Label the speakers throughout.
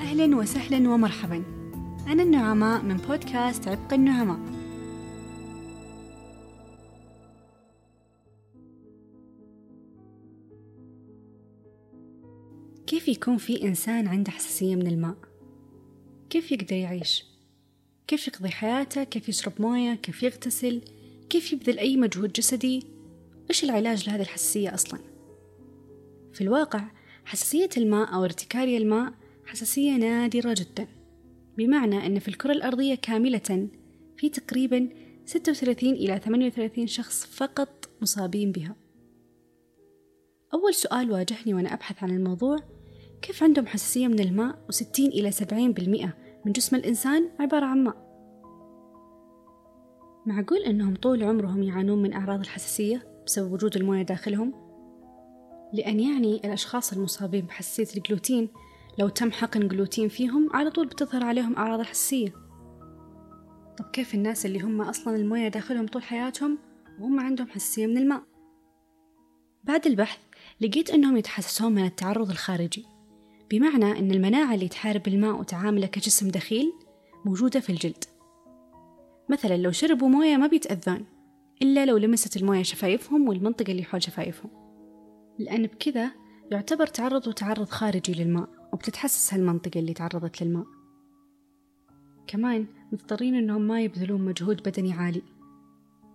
Speaker 1: أهلا وسهلا ومرحبا أنا النعماء من بودكاست عبق النعماء كيف يكون في إنسان عنده حساسية من الماء؟ كيف يقدر يعيش؟ كيف يقضي حياته؟ كيف يشرب موية؟ كيف يغتسل؟ كيف يبذل أي مجهود جسدي؟ إيش العلاج لهذه الحساسية أصلا؟ في الواقع حساسية الماء أو ارتكارية الماء حساسية نادرة جدا. بمعنى أن في الكرة الأرضية كاملة في تقريبا 36 إلى 38 شخص فقط مصابين بها. أول سؤال واجهني وأنا أبحث عن الموضوع كيف عندهم حساسية من الماء و60 إلى 70% من جسم الإنسان عبارة عن ماء؟ معقول أنهم طول عمرهم يعانون من أعراض الحساسية بسبب وجود الموية داخلهم؟ لأن يعني الأشخاص المصابين بحساسية الجلوتين لو تم حقن جلوتين فيهم على طول بتظهر عليهم أعراض الحساسية طب كيف الناس اللي هم أصلا الموية داخلهم طول حياتهم وهم عندهم حساسية من الماء؟ بعد البحث لقيت أنهم يتحسسون من التعرض الخارجي. بمعنى أن المناعة اللي تحارب الماء وتعامله كجسم دخيل موجودة في الجلد. مثلا لو شربوا موية ما بيتأذون إلا لو لمست الموية شفايفهم والمنطقة اللي حول شفايفهم. لأن بكذا يعتبر تعرض تعرض خارجي للماء. وبتتحسس هالمنطقة اللي تعرضت للماء. كمان مضطرين إنهم ما يبذلون مجهود بدني عالي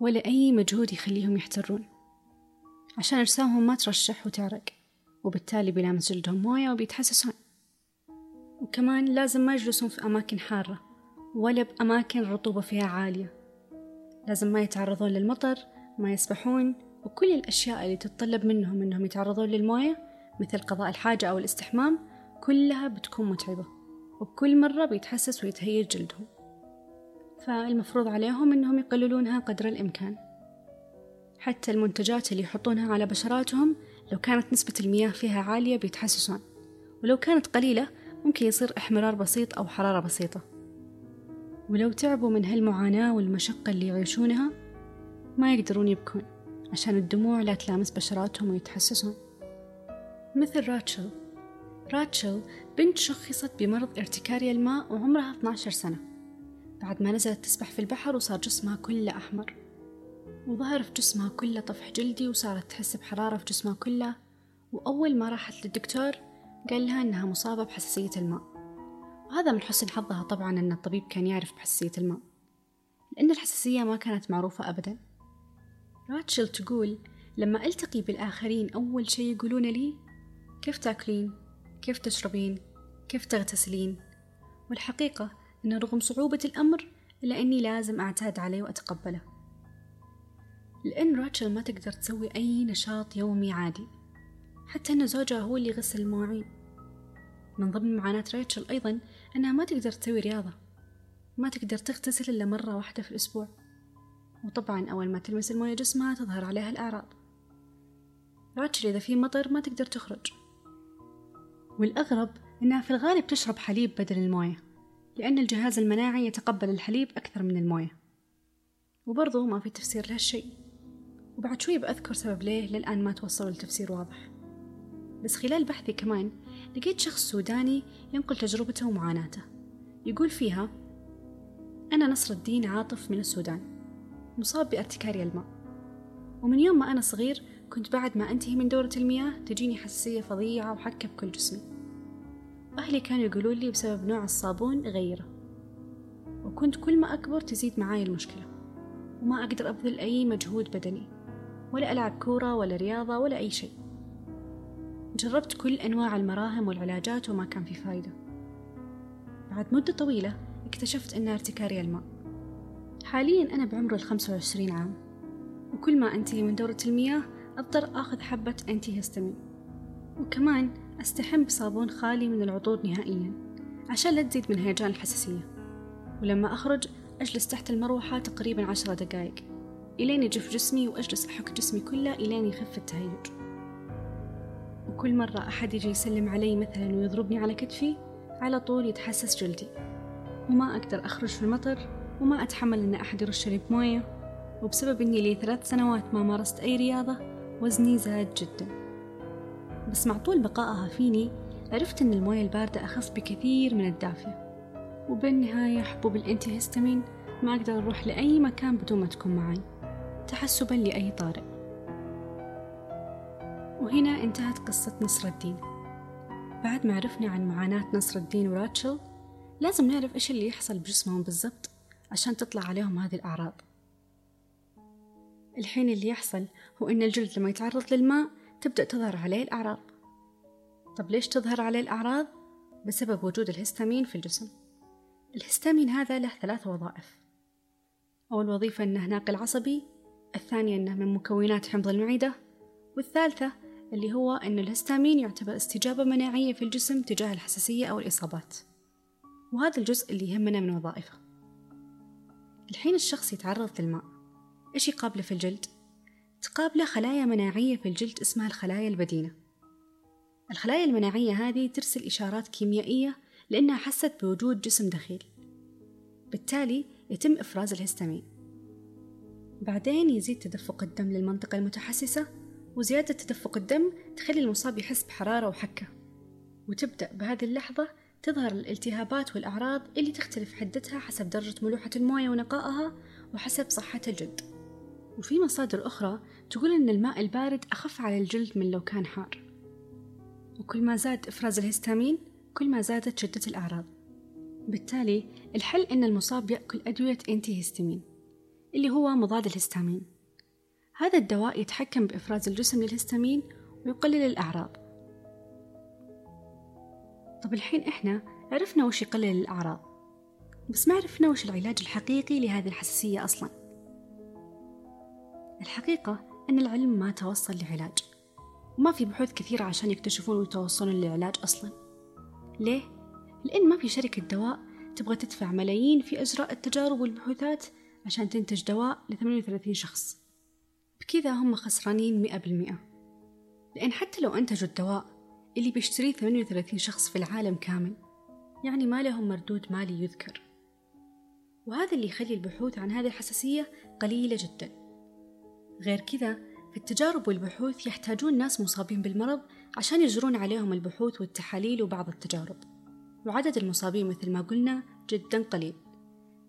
Speaker 1: ولا أي مجهود يخليهم يحترون. عشان أجسامهم ما ترشح وتعرق وبالتالي بيلامس جلدهم موية وبيتحسسون. وكمان لازم ما يجلسون في أماكن حارة ولا بأماكن الرطوبة فيها عالية. لازم ما يتعرضون للمطر ما يسبحون وكل الأشياء اللي تتطلب منهم إنهم يتعرضون للموية مثل قضاء الحاجة أو الاستحمام كلها بتكون متعبة وبكل مرة بيتحسس ويتهيج جلدهم. فالمفروض عليهم إنهم يقللونها قدر الإمكان. حتى المنتجات اللي يحطونها على بشراتهم لو كانت نسبة المياه فيها عالية بيتحسسون ولو كانت قليلة ممكن يصير احمرار بسيط أو حرارة بسيطة. ولو تعبوا من هالمعاناة والمشقة اللي يعيشونها ما يقدرون يبكون عشان الدموع لا تلامس بشراتهم ويتحسسون. مثل راتشل. راتشل بنت شخصت بمرض ارتكاريا الماء وعمرها 12 سنة. بعد ما نزلت تسبح في البحر وصار جسمها كله أحمر. وظهر في جسمها كله طفح جلدي وصارت تحس بحرارة في جسمها كله. وأول ما راحت للدكتور قال لها إنها مصابة بحساسية الماء. وهذا من حسن حظها طبعا أن الطبيب كان يعرف بحساسية الماء. لأن الحساسية ما كانت معروفة أبدا. راتشل تقول لما ألتقي بالآخرين أول شي يقولون لي كيف تأكلين؟ كيف تشربين؟ كيف تغتسلين؟ والحقيقة أن رغم صعوبة الأمر إلا أني لازم أعتاد عليه وأتقبله. لأن راتشل ما تقدر تسوي أي نشاط يومي عادي حتى أن زوجها هو اللي يغسل المواعين. من ضمن معاناة راتشل أيضا أنها ما تقدر تسوي رياضة ما تقدر تغتسل إلا مرة واحدة في الأسبوع. وطبعا أول ما تلمس الموية جسمها تظهر عليها الأعراض. راتشل إذا في مطر ما تقدر تخرج. والأغرب إنها في الغالب تشرب حليب بدل الموية لأن الجهاز المناعي يتقبل الحليب أكثر من الموية. وبرضه ما في تفسير لهالشيء. وبعد شوي بأذكر سبب ليه للآن ما توصلوا لتفسير واضح. بس خلال بحثي كمان لقيت شخص سوداني ينقل تجربته ومعاناته. يقول فيها أنا نصر الدين عاطف من السودان مصاب بارتكاريا الماء ومن يوم ما أنا صغير كنت بعد ما أنتهي من دورة المياه تجيني حساسية فظيعة وحكة بكل جسمي. أهلي كانوا يقولون لي بسبب نوع الصابون غيره. وكنت كل ما أكبر تزيد معاي المشكلة. وما أقدر أبذل أي مجهود بدني. ولا ألعب كورة ولا رياضة ولا أي شيء. جربت كل أنواع المراهم والعلاجات وما كان في فايدة. بعد مدة طويلة اكتشفت أن ارتكاري الماء. حاليا أنا بعمر الخمسة وعشرين عام. وكل ما أنتهي من دورة المياه أضطر أخذ حبة أنتي هستامين وكمان أستحم بصابون خالي من العطور نهائيا عشان لا تزيد من هيجان الحساسية. ولما أخرج أجلس تحت المروحة تقريبا عشرة دقايق إلين يجف جسمي وأجلس أحك جسمي كله إلين يخف التهيج. وكل مرة أحد يجي يسلم علي مثلا ويضربني على كتفي على طول يتحسس جلدي. وما أقدر أخرج في المطر وما أتحمل أن أحد يرشني بموية. وبسبب أني لي ثلاث سنوات ما مارست أي رياضة وزني زاد جدا. بس مع طول بقائها فيني عرفت أن الموية الباردة أخف بكثير من الدافية وبالنهاية حبوب الانتي ما أقدر أروح لأي مكان بدون ما تكون معي تحسبا لأي طارئ. وهنا انتهت قصة نصر الدين. بعد ما عرفنا عن معاناة نصر الدين وراتشل لازم نعرف إيش اللي يحصل بجسمهم بالضبط عشان تطلع عليهم هذه الأعراض. الحين اللي يحصل هو إن الجلد لما يتعرض للماء تبدأ تظهر عليه الأعراض. طب ليش تظهر عليه الأعراض؟ بسبب وجود الهستامين في الجسم. الهستامين هذا له ثلاث وظائف. أول وظيفة أنه ناقل عصبي الثانية أنه من مكونات حمض المعدة والثالثة اللي هو أن الهستامين يعتبر استجابة مناعية في الجسم تجاه الحساسية أو الإصابات. وهذا الجزء اللي يهمنا من وظائفه. الحين الشخص يتعرض للماء. إيش يقابله في الجلد؟ تقابله خلايا مناعية في الجلد اسمها الخلايا البدينة. الخلايا المناعية هذه ترسل إشارات كيميائية لأنها حست بوجود جسم دخيل. بالتالي يتم إفراز الهستامين. بعدين يزيد تدفق الدم للمنطقة المتحسسة وزيادة تدفق الدم تخلي المصاب يحس بحرارة وحكة. وتبدأ بهذه اللحظة تظهر الالتهابات والأعراض اللي تختلف حدتها حسب درجة ملوحة الموية ونقائها وحسب صحة الجلد. وفي مصادر أخرى تقول أن الماء البارد أخف على الجلد من لو كان حار. وكل ما زاد إفراز الهستامين كل ما زادت شدة الأعراض. بالتالي الحل أن المصاب يأكل أدوية أنتي هستامين اللي هو مضاد الهستامين. هذا الدواء يتحكم بإفراز الجسم للهستامين ويقلل الأعراض. طب الحين إحنا عرفنا وش يقلل الأعراض. بس ما عرفنا وش العلاج الحقيقي لهذه الحساسية أصلا. الحقيقة أن العلم ما توصل لعلاج. وما في بحوث كثيرة عشان يكتشفون ويتوصلون لعلاج أصلا. ليه؟ لأن ما في شركة دواء تبغى تدفع ملايين في إجراء التجارب والبحوثات عشان تنتج دواء ل 38 شخص. بكذا هم خسرانين مئة بالمئة. لأن حتى لو أنتجوا الدواء اللي بيشتريه 38 شخص في العالم كامل يعني ما لهم مردود مالي يذكر. وهذا اللي يخلي البحوث عن هذه الحساسية قليلة جدا. غير كذا في التجارب والبحوث يحتاجون ناس مصابين بالمرض عشان يجرون عليهم البحوث والتحاليل وبعض التجارب. وعدد المصابين مثل ما قلنا جدا قليل.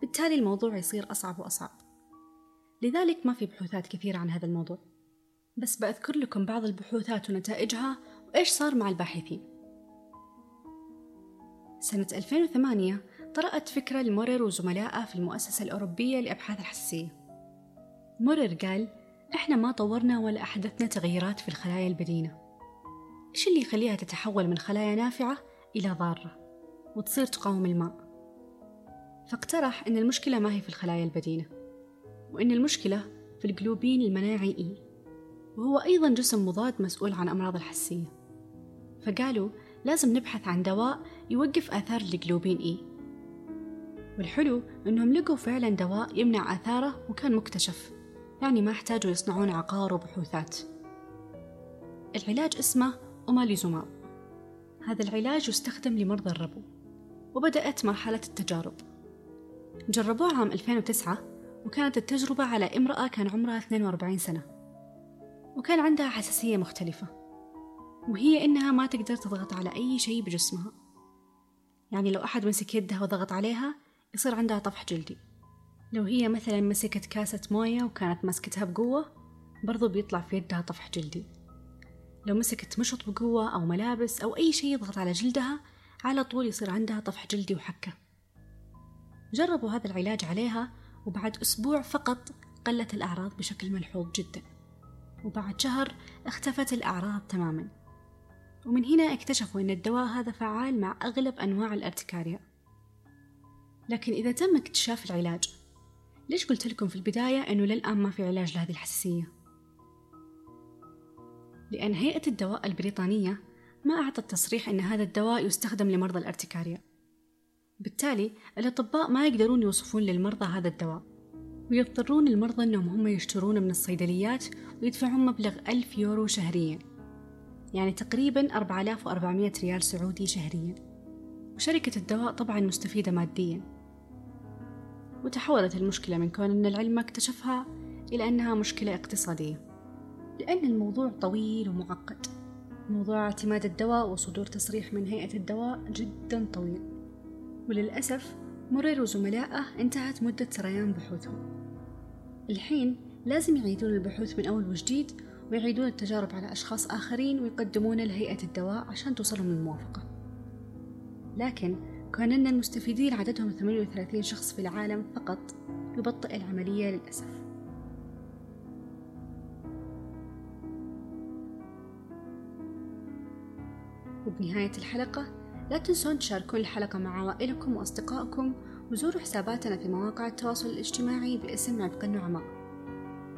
Speaker 1: بالتالي الموضوع يصير أصعب وأصعب. لذلك ما في بحوثات كثيرة عن هذا الموضوع. بس بأذكر لكم بعض البحوثات ونتائجها وإيش صار مع الباحثين. سنة 2008 طرأت فكرة لمورر وزملائه في المؤسسة الأوروبية لأبحاث الحساسية. مورر قال إحنا ما طورنا ولا أحدثنا تغييرات في الخلايا البدينة. إيش اللي يخليها تتحول من خلايا نافعة إلى ضارة وتصير تقاوم الماء؟ فاقترح أن المشكلة ما هي في الخلايا البدينة وأن المشكلة في الجلوبين المناعي إي وهو أيضا جسم مضاد مسؤول عن أمراض الحساسية فقالوا لازم نبحث عن دواء يوقف آثار الجلوبين إي والحلو أنهم لقوا فعلا دواء يمنع آثاره وكان مكتشف. يعني ما احتاجوا يصنعون عقار وبحوثات. العلاج اسمه أوماليزوماب هذا العلاج يستخدم لمرضى الربو وبدأت مرحلة التجارب. جربوه عام 2009 وكانت التجربة على امرأة كان عمرها 42 سنة وكان عندها حساسية مختلفة وهي إنها ما تقدر تضغط على أي شيء بجسمها. يعني لو أحد مسك يدها وضغط عليها يصير عندها طفح جلدي. لو هي مثلا مسكت كاسة موية وكانت ماسكتها بقوة برضو بيطلع في يدها طفح جلدي. لو مسكت مشط بقوة أو ملابس أو أي شيء يضغط على جلدها على طول يصير عندها طفح جلدي وحكة. جربوا هذا العلاج عليها وبعد أسبوع فقط قلت الأعراض بشكل ملحوظ جدا. وبعد شهر اختفت الأعراض تماما. ومن هنا اكتشفوا أن الدواء هذا فعال مع أغلب أنواع الأرتكاريا. لكن إذا تم اكتشاف العلاج ليش قلت لكم في البداية أنه للآن ما في علاج لهذه الحساسية؟ لأن هيئة الدواء البريطانية ما أعطت تصريح أن هذا الدواء يستخدم لمرضى الارتكاريا بالتالي الأطباء ما يقدرون يوصفون للمرضى هذا الدواء ويضطرون المرضى أنهم هم يشترونه من الصيدليات ويدفعون مبلغ ألف يورو شهريا يعني تقريبا 4400 ريال سعودي شهريا. وشركة الدواء طبعا مستفيدة ماديا. وتحولت المشكلة من كون أن العلم ما اكتشفها إلى أنها مشكلة اقتصادية. لأن الموضوع طويل ومعقد. موضوع اعتماد الدواء وصدور تصريح من هيئة الدواء جدا طويل. وللأسف مرير وزملائه انتهت مدة سريان بحوثهم. الحين لازم يعيدون البحوث من أول وجديد ويعيدون التجارب على أشخاص آخرين ويقدمونه لهيئة الدواء عشان توصلهم الموافقة. لكن أن المستفيدين عددهم 38 شخص في العالم فقط يبطئ العملية للأسف. وبنهاية الحلقة لا تنسون تشاركون الحلقة مع عوائلكم وأصدقائكم وزوروا حساباتنا في مواقع التواصل الاجتماعي باسم عبق النعماء.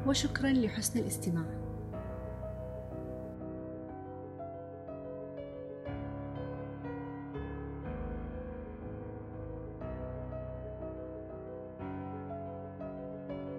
Speaker 1: وشكرا لحسن الاستماع.